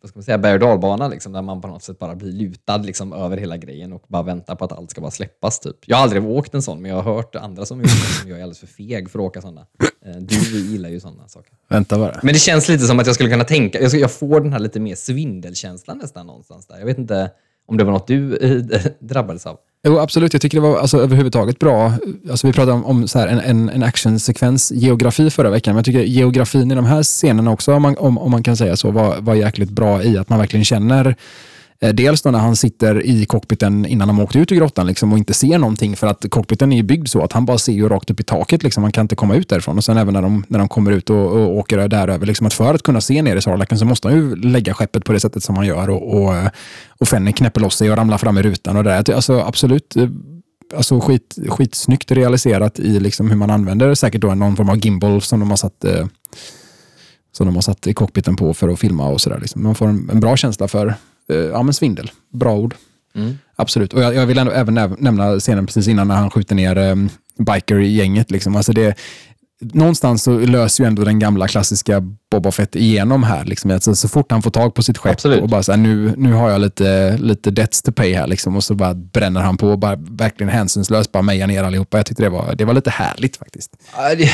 vad ska man säga, berg och dalbana, liksom, där man på något sätt bara blir lutad liksom, över hela grejen och bara väntar på att allt ska bara släppas. Typ. Jag har aldrig åkt en sån, men jag har hört andra som gjort det, som jag är alldeles för feg för att åka sådana. Eh, du gillar ju sådana saker. Vänta bara. Men det känns lite som att jag skulle kunna tänka, jag, jag får den här lite mer svindelkänslan nästan någonstans där. Jag vet inte om det var något du eh, drabbades av. Jo, absolut. Jag tycker det var alltså, överhuvudtaget bra. Alltså, vi pratade om, om så här, en, en, en actionsekvens, geografi förra veckan, men jag tycker geografin i de här scenerna också, om man, om, om man kan säga så, var, var jäkligt bra i att man verkligen känner Eh, dels då när han sitter i cockpiten innan de åkte ut ur grottan liksom, och inte ser någonting för att cockpiten är byggd så att han bara ser ju rakt upp i taket. Liksom. Han kan inte komma ut därifrån. Och sen även när de, när de kommer ut och, och åker däröver. Liksom, att för att kunna se ner i Sarlacken så måste han ju lägga skeppet på det sättet som han gör. Och, och, och Fenny knäpper loss sig och ramlar fram i rutan. Och där. Alltså, absolut eh, alltså skit, skitsnyggt realiserat i liksom hur man använder säkert då någon form av gimbal som de har satt eh, som de har satt i cockpiten på för att filma och sådär. Liksom. Man får en, en, bra känsla för ja, men svindel. Bra ord. Mm. Absolut. Och jag, jag vill ändå, även nämna scenen precis innan när han skjuter ner eh, biker-gänget. Liksom. Alltså det, någonstans så löser ju ändå den gamla klassiska Boba Fett igenom här. Liksom. Alltså, så fort han får tag på sitt skepp Absolut. och bara så här, nu, nu har jag lite, lite debts to pay här liksom. och så bara bränner han på och bara verkligen hänsynslöst bara mejar ner allihopa. Jag tyckte det var, det var lite härligt faktiskt. Ja, det,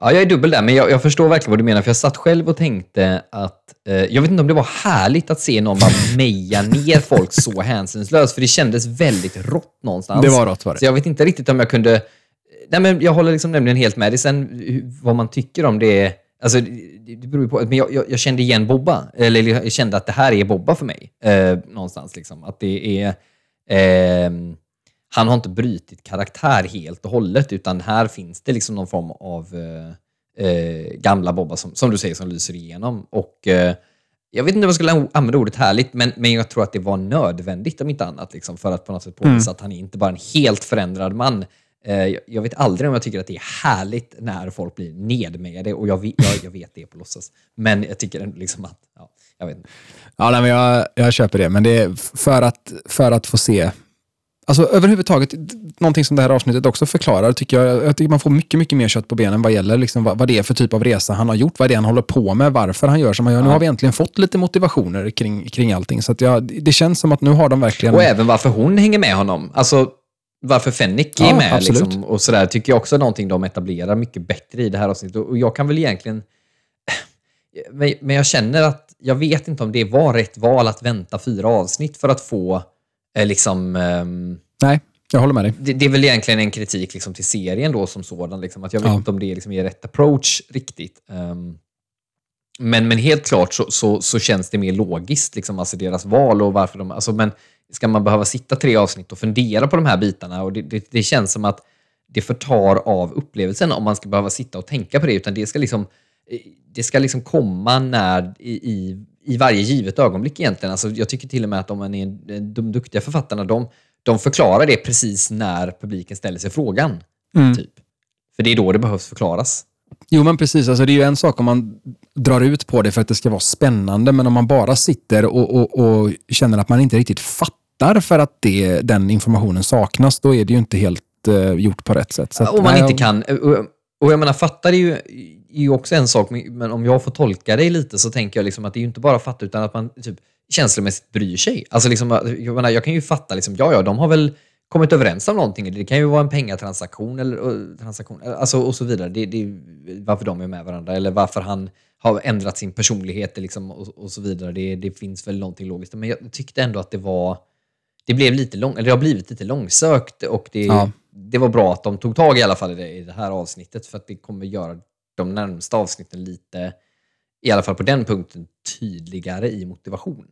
ja, jag är dubbel där, men jag, jag, förstår verkligen vad du menar. För jag satt själv och tänkte att, eh, jag vet inte om det var härligt att se någon bara meja ner folk så hänsynslöst, för det kändes väldigt rått någonstans. Det var rått var det. Så jag vet inte riktigt om jag kunde nej, men jag håller liksom nämligen helt med dig. Sen vad man tycker om det, alltså, det beror på. Men jag, jag, jag, kände igen Bobba, eller jag kände att det här är Bobba för mig. Eh, någonstans. Liksom. Att det är... Eh, han har inte brutit karaktär helt och hållet, utan här finns det liksom någon form av eh, eh gamla Bobba, som, som du säger, som lyser igenom. Och eh, jag vet inte om jag skulle använda ordet härligt, men, men jag tror att det var nödvändigt om inte annat, liksom, för att på något sätt påvisa mm. att han är inte bara en helt förändrad man, Eh, jag vet aldrig om jag tycker att det är härligt när folk blir nedmejade och jag jag, jag vet det på låtsas. Men jag tycker liksom att, ja, jag vet inte. Ja, nej, men jag, jag köper det, men det är för att, för att få se Alltså överhuvudtaget, någonting som det här avsnittet också förklarar, tycker jag, jag tycker man får mycket, mycket mer kött på benen vad gäller liksom vad, vad det är för typ av resa han har gjort, vad det är han håller på med, varför han gör som han gör. Nu har vi äntligen fått lite motivationer kring, kring allting. Så jag, det känns som att nu har de verkligen... Och även varför hon hänger med honom. Alltså, varför Fennick är ja, med. Liksom, och sådär, tycker jag också är någonting de etablerar mycket bättre i det här avsnittet. Och jag kan väl egentligen... Men jag känner att jag vet inte om det var rätt val att vänta fyra avsnitt för att få liksom... Um, Nej, jag håller med dig. Det, det, är väl egentligen en kritik liksom, till serien då som sådan. Liksom, att jag vet ja. inte om det liksom är rätt approach riktigt. Um, men, men helt klart så, så, så, känns det mer logiskt, liksom, alltså deras val och varför de... Alltså, men ska man behöva sitta tre avsnitt och fundera på de här bitarna? Och det, det, det känns som att det förtar av upplevelsen om man ska behöva sitta och tänka på det, utan det ska liksom, det ska liksom komma när, i, i, i varje givet ögonblick egentligen. Alltså, jag tycker till och med att om man är de duktiga författarna, de, de förklarar det precis när publiken ställer sig frågan. Mm. Typ. För det är då det behövs förklaras. Jo, men precis. Alltså, det är ju en sak om man drar ut på det för att det ska vara spännande, men om man bara sitter och, och, och känner att man inte riktigt fattar för att det, den informationen saknas, då är det ju inte helt uh, gjort på rätt sätt. Om man inte kan. Och jag menar, fattar är ju, är ju också en sak, men om jag får tolka dig lite så tänker jag liksom att det är ju inte bara fatta, utan att man typ känslomässigt bryr sig. Alltså liksom, jag, menar, jag kan ju fatta, liksom, ja, ja, de har väl kommit överens om någonting. Det kan ju vara en pengatransaktion eller, transaktion, alltså, och så vidare. Det, det, varför de är med varandra eller varför han har ändrat sin personlighet liksom, och, och så vidare. Det, det, finns väl någonting logiskt. Men jag tyckte ändå att det var... Det blev lite lång, eller det har blivit lite långsökt och det, ja. det var bra att de tog tag i alla fall i det, i det här avsnittet för att det kommer göra de närmsta avsnitten lite, i alla fall på den punkten, tydligare i motivation.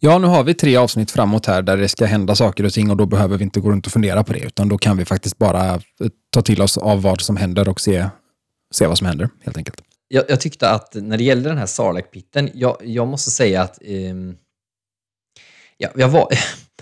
Ja, nu har vi tre avsnitt framåt här där det ska hända saker och ting och då behöver vi inte gå runt och fundera på det, utan då kan vi faktiskt bara eh, ta till oss av vad som händer och se, se vad som händer, helt enkelt. Jag, jag tyckte att när det gällde den här Sarlacc-pitten, jag, jag måste säga att um, ja, jag var...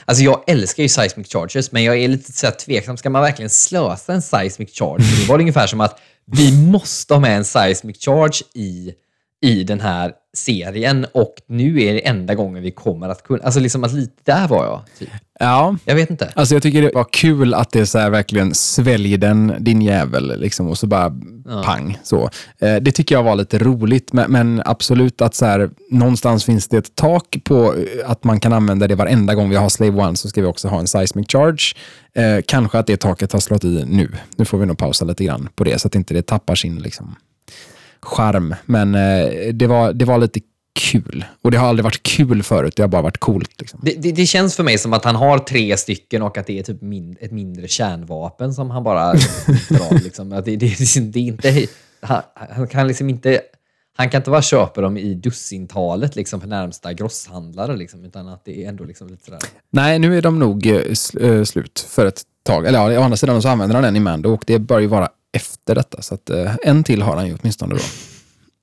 Alltså jag älskar ju seismic charges, men jag är lite så tveksam. Ska man verkligen slösa en seismic charge? Det var ungefär som att vi måste ha med en seismic charge i, i den här serien och nu är det enda gången vi kommer att kunna... Alltså liksom att lite där var jag. Typ. Ja. Jag vet inte. Alltså jag tycker det var kul att det så här verkligen svälj den din jävel liksom och så bara ja. pang. Så. Eh, det tycker jag var lite roligt, men, men, absolut att så här, någonstans finns det ett tak på eh, att man kan använda det varenda gång vi har Slave One så ska vi också ha en seismic charge. Eh, kanske att det taket har slått i nu. Nu får vi nog pausa lite grann på det så att inte det tappar sin liksom, charm. Men eh, det, var, det var lite kul. Och det har aldrig varit kul förut, det har bara varit coolt. Liksom. Det, det, det, känns för mig som att han har tre stycken och att det är typ min, ett mindre kärnvapen som han bara drar. Liksom. Att det, det, det, är inte, han, han, kan liksom inte... han kan inte bara köpa dem i dussintalet liksom, för närmsta grosshandlare, liksom, utan att det är ändå liksom lite sådär. Nej, nu är de nog eh, sl- eh, slut för ett tag. Eller ja, å andra sidan så använder han en i Mando och det bör ju vara efter detta. Så att, eh, en till har han ju åtminstone då.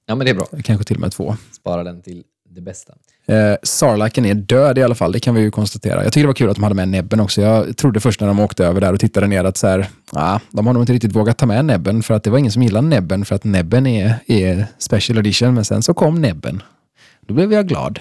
Ja, men det är bra. Kanske till och med två. Spara den till det bästa. Eh, Sarlaken är död i alla fall, det kan vi ju konstatera. Jag tycker det var kul att de hade med näbben också. Jag trodde först när de åkte över där och tittade ner att så här, ah, de har nog inte riktigt vågat ta med näbben för att det var ingen som gillade näbben för att näbben är, är special edition. Men sen så kom näbben. Då blev jag glad.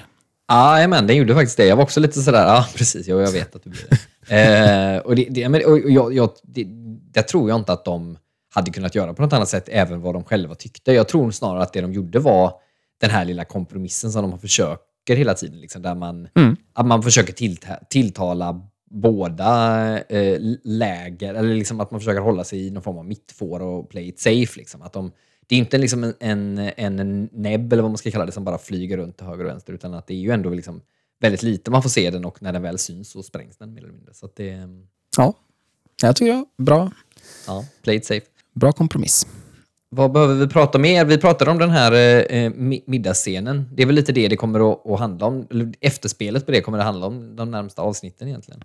Ja, men den gjorde faktiskt det. Jag var också lite sådär, ja precis, jo, jag vet att du blir det. eh, och det, det, men, och jag, jag, det, det tror jag inte att de hade kunnat göra på något annat sätt, även vad de själva tyckte. Jag tror snarare att det de gjorde var den här lilla kompromissen som de försöker hela tiden, liksom, där man, Mm. att man försöker tillta, tilltala båda eh, läger, eller liksom att man försöker hålla sig i någon form av mittfår och play it safe. Liksom. Att de, det är inte liksom en, en, en näbb, eller vad man ska kalla det, som bara flyger runt till höger och vänster, utan att det är ju ändå liksom väldigt lite man får se den och när den väl syns så sprängs den mer eller mindre. Så det, Ja, jag tycker jag bra, ja, play it safe. Bra kompromiss. Vad behöver vi prata mer? Vi pratade om den här eh, mi- middagsscenen. Det är väl lite det det kommer att, att handla om. Efterspelet på det kommer det handla om de närmsta avsnitten egentligen.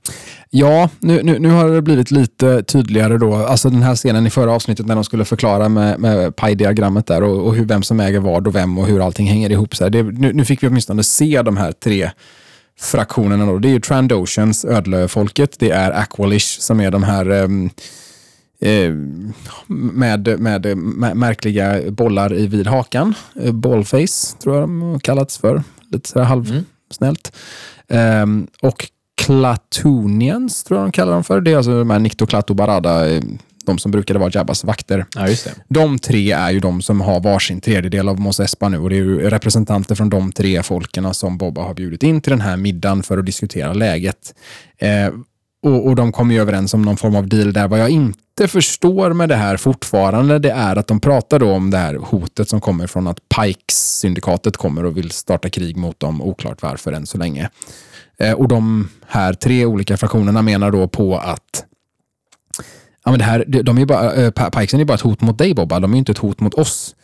Ja, nu, nu, nu har det blivit lite tydligare då. Alltså den här scenen i förra avsnittet när de skulle förklara med, med pie-diagrammet där och, och hur, vem som äger vad och vem och hur allting hänger ihop. Så. Det, nu, nu fick vi åtminstone se de här tre fraktionerna. Då. Det är ju Trandoshans, ödlöfolket. Det är Aqualish som är de här eh, med, med, med märkliga bollar i vid hakan. Eh, Ballface tror jag de har kallats för. Lite sådär halvsnällt. Ehm, och Klatunians tror jag de kallar dem för. Det är alltså de här Nikto, Klato, Barada, eh, de som brukade vara Jabbas vakter. Ja, just det. De tre är ju de som har varsin tredjedel av Mos Espa nu och det är ju representanter från de tre folken som Bobba har bjudit in till den här middagen för att diskutera läget. Eh, och, och de kommer ju överens om någon form av deal där. Vad jag inte förstår med det här fortfarande, det är att de pratar då om det här hotet som kommer från att Pikes-syndikatet kommer och vill starta krig mot dem, oklart varför än så länge. Eh, och de här tre olika fraktionerna menar då på att ja, men det här, de är ju bara, eh, Pikesen är bara ett hot mot dig Bobba, de är ju inte ett hot mot oss.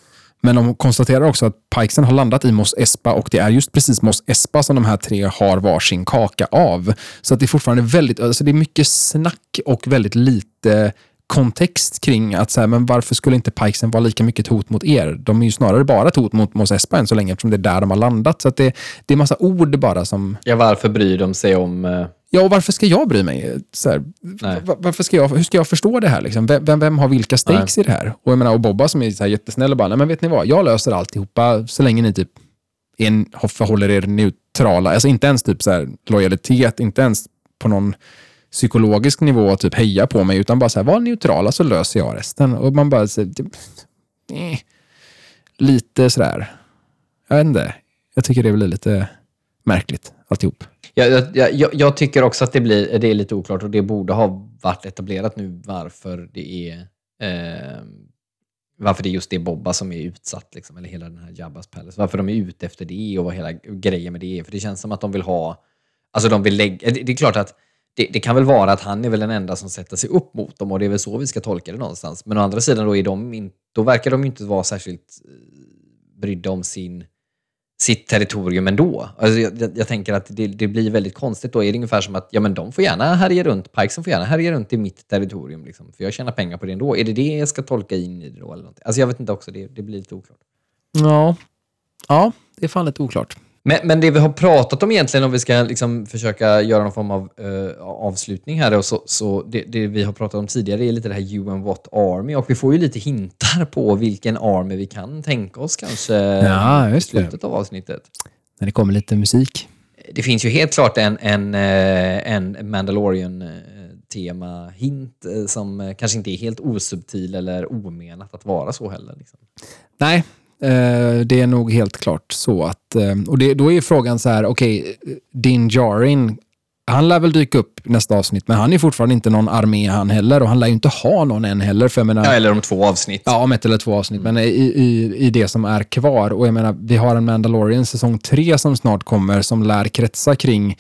Men de konstaterar också att Pikesen har landat i Mos Espa och det är just precis Mos Espa som de här tre har varsin kaka av. Så att det är fortfarande väldigt, alltså det är mycket snack och väldigt lite kontext kring att så här, men varför skulle inte Pikesen vara lika mycket ett hot mot er? De är ju snarare bara ett hot mot Mos Espa än så länge eftersom det är där de har landat. Så att det, det är massa ord bara som Ja, varför bryr de sig om... Eh, Ja, och varför ska jag bry mig? Så här, Nej. va- varför ska jag, hur ska jag förstå det här? Liksom? Vem, vem, har vilka stakes i det här? Och, jag menar, och Bobba som är så här jättesnäll och bara, nej men vet ni vad, jag löser alltihopa så länge ni typ en- förhåller er neutrala. Alltså inte ens typ så här, lojalitet, inte ens på någon psykologisk nivå typ heja på mig, utan bara så här, var neutrala så löser jag resten. Och man bara, så, eh, lite sådär, jag vet inte. Jag tycker det blir lite märkligt alltihop. Jag, jag, jag, jag tycker också att det, blir, det är lite oklart och det borde ha varit etablerat nu varför det är eh, varför det är just det Bobba som är utsatt, liksom, eller hela den här Jabbas Palace. Varför de är ute efter det och vad hela grejen med det är. För det känns som att de vill ha... Alltså de vill lägga... Det det är klart att det, det kan väl vara att han är väl den enda som sätter sig upp mot dem och det är väl så vi ska tolka det någonstans. Men å andra sidan då, är de in, då verkar de inte vara särskilt eh, brydda om sin sitt territorium ändå. Alltså jag, jag, jag tänker att det, det blir väldigt konstigt då. Är det ungefär som att ja, men de får gärna härja runt, Pikesen får gärna härja runt i mitt territorium, liksom, för jag tjänar pengar på det ändå. Är det det jag ska tolka in i det då? Eller? Alltså jag vet inte också, det, det blir lite oklart. Ja. ja, det är fan lite oklart. Men, men det vi har pratat om egentligen, om vi ska liksom försöka göra någon form av eh, avslutning här, då, så, så det, det vi har pratat om tidigare är lite det här UN What Army och vi får ju lite hintar på vilken army vi kan tänka oss kanske Ja, i just det. slutet av avsnittet. När det kommer lite musik. Det finns ju helt klart en, en, eh, en Mandalorian-tema-hint eh, som eh, kanske inte är helt osubtil eller omenat att vara så heller. Liksom. Nej, det är nog helt klart så att... Eh, och det, då är ju frågan så här, okej, Din Djarin, han lär väl dyka upp nästa avsnitt, men han är fortfarande inte någon armé han heller och han lär ju inte ha någon än heller. För jag menar, Ja, eller om två avsnitt. Ja, om ett eller två avsnitt, men i, i, i det som är kvar. Och jag menar, vi har en Mandalorian säsong tre som snart kommer, som lär kretsa kring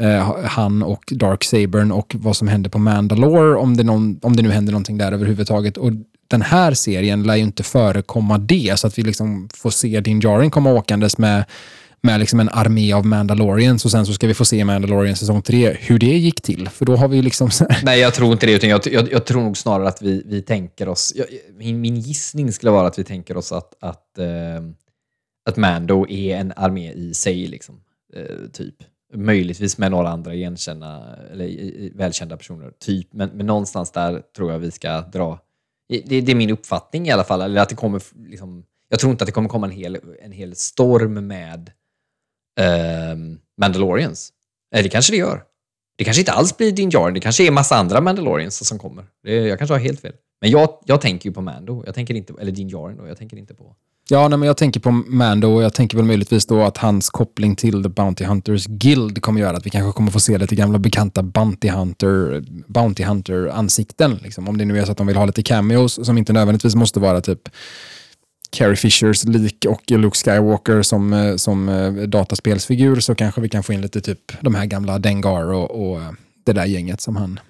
eh, han och Dark Sabern och vad som händer på Mandalore, om det, någon, om det nu händer någonting där överhuvudtaget. Och den här serien lär ju inte förekomma det, så att vi liksom får se Din Djarin komma åkandes med med liksom en armé av Mandalorians och sen så ska vi få se Mandalorian säsong 3 hur det gick till. För då har vi liksom... Nej, jag tror inte det. Utan jag, jag, jag tror nog snarare att vi, vi tänker oss... Jag, min, min gissning skulle vara att vi tänker oss att, att, eh, att Mando är en armé i sig. Liksom, eh, typ. Möjligtvis med några andra igenkänna, eller välkända personer. Typ. Men, men någonstans där tror jag vi ska dra... Det, det är min uppfattning i alla fall. Eller att det kommer, liksom, jag tror inte att det kommer komma en hel, en hel storm med ehm, eh, Mandalorians. Eller det kanske det gör. Det kanske inte alls blir Din Djarin. Det kanske är massa andra Mandalorians som kommer. Det, jag kanske har helt fel. Men jag, jag tänker ju på Mando. Jag tänker inte, eller Din Djarin då. Jag tänker inte på... Ja, nej, men jag tänker på Mando och jag tänker väl möjligtvis då att hans koppling till The Bounty Hunters Guild kommer göra att vi kanske kommer få se lite gamla bekanta Bounty Hunter, Bounty Hunter-ansikten. Liksom. Om det nu är så att de vill ha lite cameos som inte nödvändigtvis måste vara typ Carrie Fishers lik och Luke Skywalker som, eh, som eh, dataspelsfigur så kanske vi kan få in lite typ de här gamla Dengar och, och det där gänget som han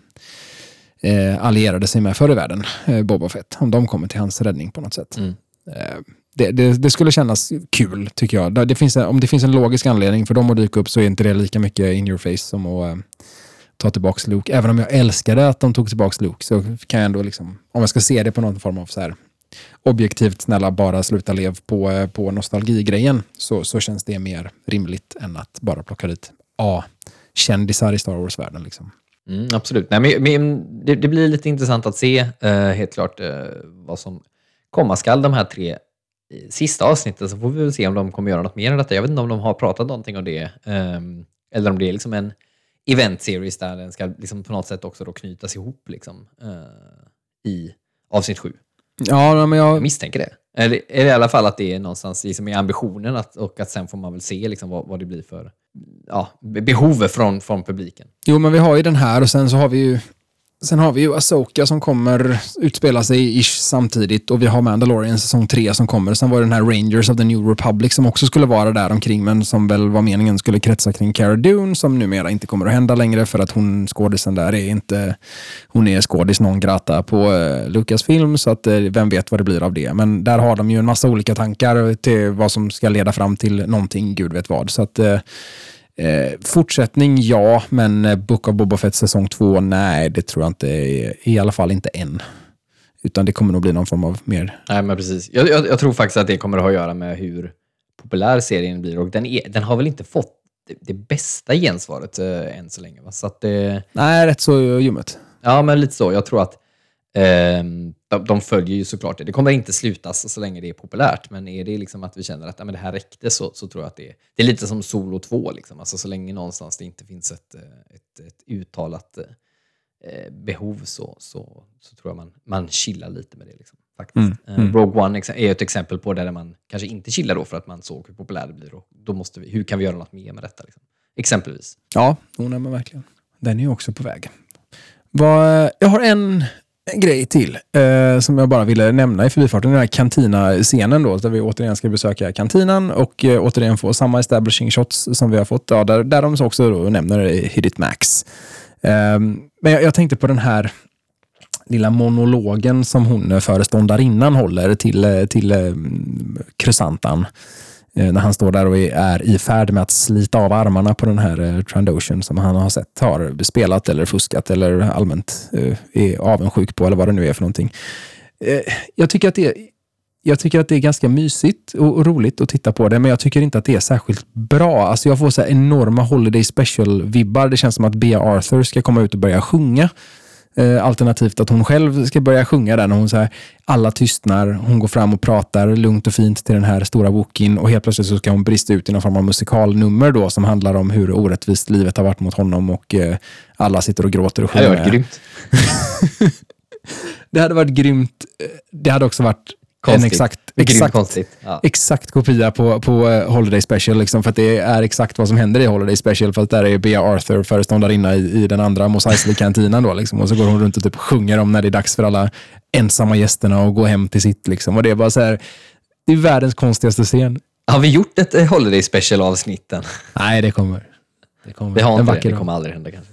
eh, allierade sig med förr i världen, eh, Boba Fett. Om de kommer till hans räddning på något sätt. Mm. Eh, det, det, det, skulle kännas kul, tycker jag. Det finns, om det finns en logisk anledning för dem att dyka upp så är inte det lika mycket in your face som att eh, ta tillbaka Luke. Även om jag älskade att de tog tillbaka Luke så kan jag ändå, liksom, om jag ska se det på någon form av så här objektivt snälla bara sluta lev på, eh, på nostalgigrejen så, så känns det mer rimligt än att bara plocka dit A-kändisar i Star Wars-världen. Liksom. Mm, absolut. Nej, men, men det, det, blir lite intressant att se uh, helt klart uh, vad som komma skall de här tre sista avsnitten så får vi väl se om de kommer göra något mer än detta. Jag vet inte om de har pratat någonting om det. Um, eller om det är liksom en event series där den ska liksom på något sätt också då knytas ihop liksom, uh, i avsnitt sju. Ja, men jag... jag misstänker det. Eller, eller i alla fall att det är någonstans liksom i ambitionen att, och att sen får man väl se liksom vad, vad det blir för ja, behov från, från publiken. Jo, men vi har ju den här och sen så har vi ju Sen har vi ju Asoka som kommer utspela sig ish samtidigt och vi har Mandalorian säsong 3 som kommer. Sen var det den här Rangers of the New Republic som också skulle vara där omkring men som väl var meningen skulle kretsa kring Cara Dune som numera inte kommer att hända längre för att hon skådisen där är inte... Hon är skådis non grata på uh, Lucasfilm så att eh, vem vet vad det blir av det. Men där har de ju en massa olika tankar till vad som ska leda fram till någonting, gud vet vad. Så att eh, Eh, fortsättning, ja, men eh, Book of Boba Fett säsong två, nej, det tror jag inte. I alla fall inte än. Utan det kommer nog bli någon form av mer... Nej, men precis. Jag, jag, jag tror faktiskt att det kommer att ha att göra med hur populär serien blir. Och den, är, den har väl inte fått det, det bästa gensvaret äh, än så länge. Va? Så att det... Nej, rätt så ljummet. Ja, men lite så. Jag tror att de, de, följer ju såklart det. Det kommer inte slutas så länge det är populärt, men är det liksom att vi känner att ja, men det här räckte så, så tror jag att det är, det är lite som Solo 2. Liksom. Alltså, så länge någonstans det inte finns ett, ett, ett uttalat eh, behov så, så, så tror jag man, man chillar lite med det. Liksom, faktiskt. Mm, eh, mm. Rogue One är ett exempel på där man kanske inte chillar då för att man såg hur populär det blir. Och då måste vi, hur kan vi göra något mer med detta? Liksom? Exempelvis. Ja, oh, nej, verkligen. Den är ju också på väg. Jag har en en grej till eh, som jag bara ville nämna i förbifarten. Den här kantina-scenen då, där vi återigen ska besöka kantinan och eh, återigen få samma establishing shots som vi har fått. Ja, där, där de också då nämner eh, Hit It Max. Eh, men jag, jag, tänkte på den här lilla monologen som hon eh, föreståndarinnan håller till, eh, till eh. Eh, Eh, när han står där och är i färd med att slita av armarna på den här eh, Trandoshan som han har sett har spelat eller fuskat eller allmänt eh, är avundsjuk på eller vad det nu är för någonting. Eh, jag tycker att det jag tycker att det är ganska mysigt och roligt att titta på det, men jag tycker inte att det är särskilt bra. Alltså jag får så enorma Holiday Special-vibbar. Det känns som att Bea Arthur ska komma ut och börja sjunga. Eh, alternativt att hon själv ska börja sjunga när hon så här, alla tystnar, hon går fram och pratar lugnt och fint till den här stora boken och helt plötsligt så ska hon brista ut i någon form av musikalnummer då som handlar om hur orättvist livet har varit mot honom och eh, alla sitter och gråter och sjunger. Det hade varit grymt. det hade varit grymt. Det hade också varit Konstigt. En exakt, exakt, ja. exakt kopia på, på eh, Holiday Special. Liksom, för att det är exakt vad som händer i Holiday Special. För att där är Bea Arthur föreståndarinna i, i den andra Mos Eisley-kantinan. Liksom, och så går hon runt och typ sjunger om när det är dags för alla ensamma gästerna att gå hem till sitt. Liksom. Och det är bara så här, det är världens konstigaste scen. Har vi gjort ett eh, Holiday Special-avsnitten? Nej, det kommer. Det kommer. Vi har inte det. Det kommer aldrig hända kanske.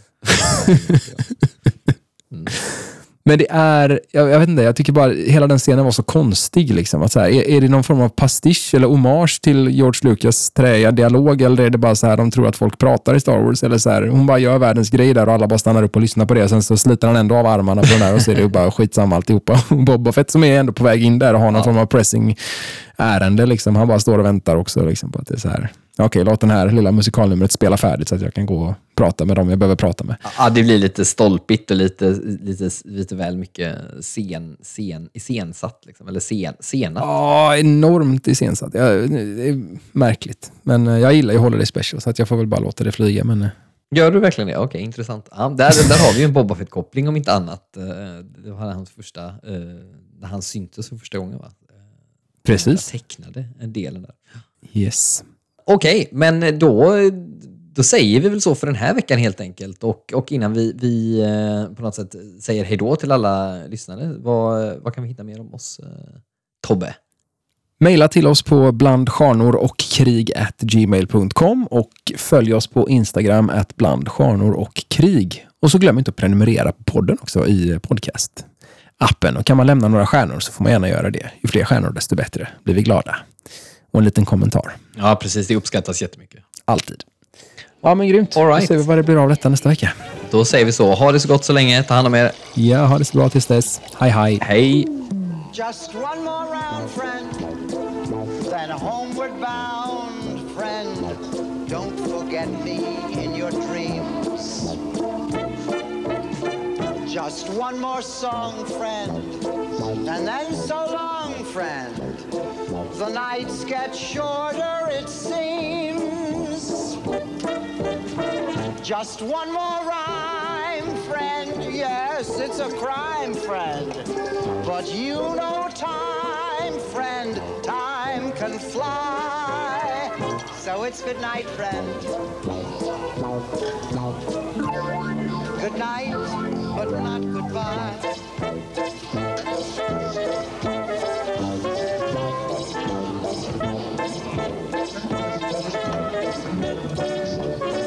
mm. Men det är, jag, jag vet inte, jag tycker bara hela den scenen var så konstig. Liksom. Att så här, är, är det någon form av pastisch eller hommage till George Lucas träiga dialog eller är det bara så här de tror att folk pratar i Star Wars? Eller så här, hon bara gör världens grej där och alla bara stannar upp och lyssnar på det. Sen så sliter han ändå av armarna på den där och så är det bara skitsamma alltihopa. Boba Fett som är ändå på väg in där och har någon ja. form av pressing ärende. Liksom. Han bara står och väntar också liksom, på att det är så här. Okej, låt den här lilla musikalnumret spela färdigt så att jag kan gå och prata med dem jag behöver prata med. Ja, det blir lite stolpigt och lite, lite, lite väl mycket scen, scen, iscensatt. Liksom, eller scen, senat. Ja, enormt iscensatt. Ja, det är märkligt. Men eh, jag gillar ju Holiday Special så att jag får väl bara låta det flyga. Men... Eh. Gör du verkligen det? Okej, okay, intressant. Ja, där, där har vi ju en Boba Fett-koppling om inte annat. Eh, det var hans första, när han syntes för första gången va? Precis. Jag tecknade en delen där. Yes. Okej, okay, men då, då säger vi väl så för den här veckan helt enkelt. Och, och innan vi, vi eh, på något sätt säger hejdå till alla lyssnare, vad, vad kan vi hitta mer om oss, eh, Tobbe? Maila till oss på blandstjärnor och krig gmail.com och följ oss på Instagram at blandstjärnor och krig. Och så glöm inte att prenumerera på podden också i podcast-appen. Och kan man lämna några stjärnor så får man gärna göra det. Ju fler stjärnor desto bättre blir vi glada och en liten kommentar. Ja, precis. Det uppskattas jättemycket. Alltid. Ja, men grymt. All right. Då ser vi vad det blir av detta nästa vecka. Då säger vi så. Ha det så gott så länge. Ta hand om er. Ja, ha det så bra tills dess. Hej, hej. Hej. Just one more round, friend. Then homeward bound, friend. Don't forget me in your dreams. Just one more song, friend. And then so long, friend. The nights get shorter, it seems. Just one more rhyme, friend. Yes, it's a crime, friend. But you know time, friend. Time can fly. So it's good night, friend. Good night, but not goodbye. Thank you.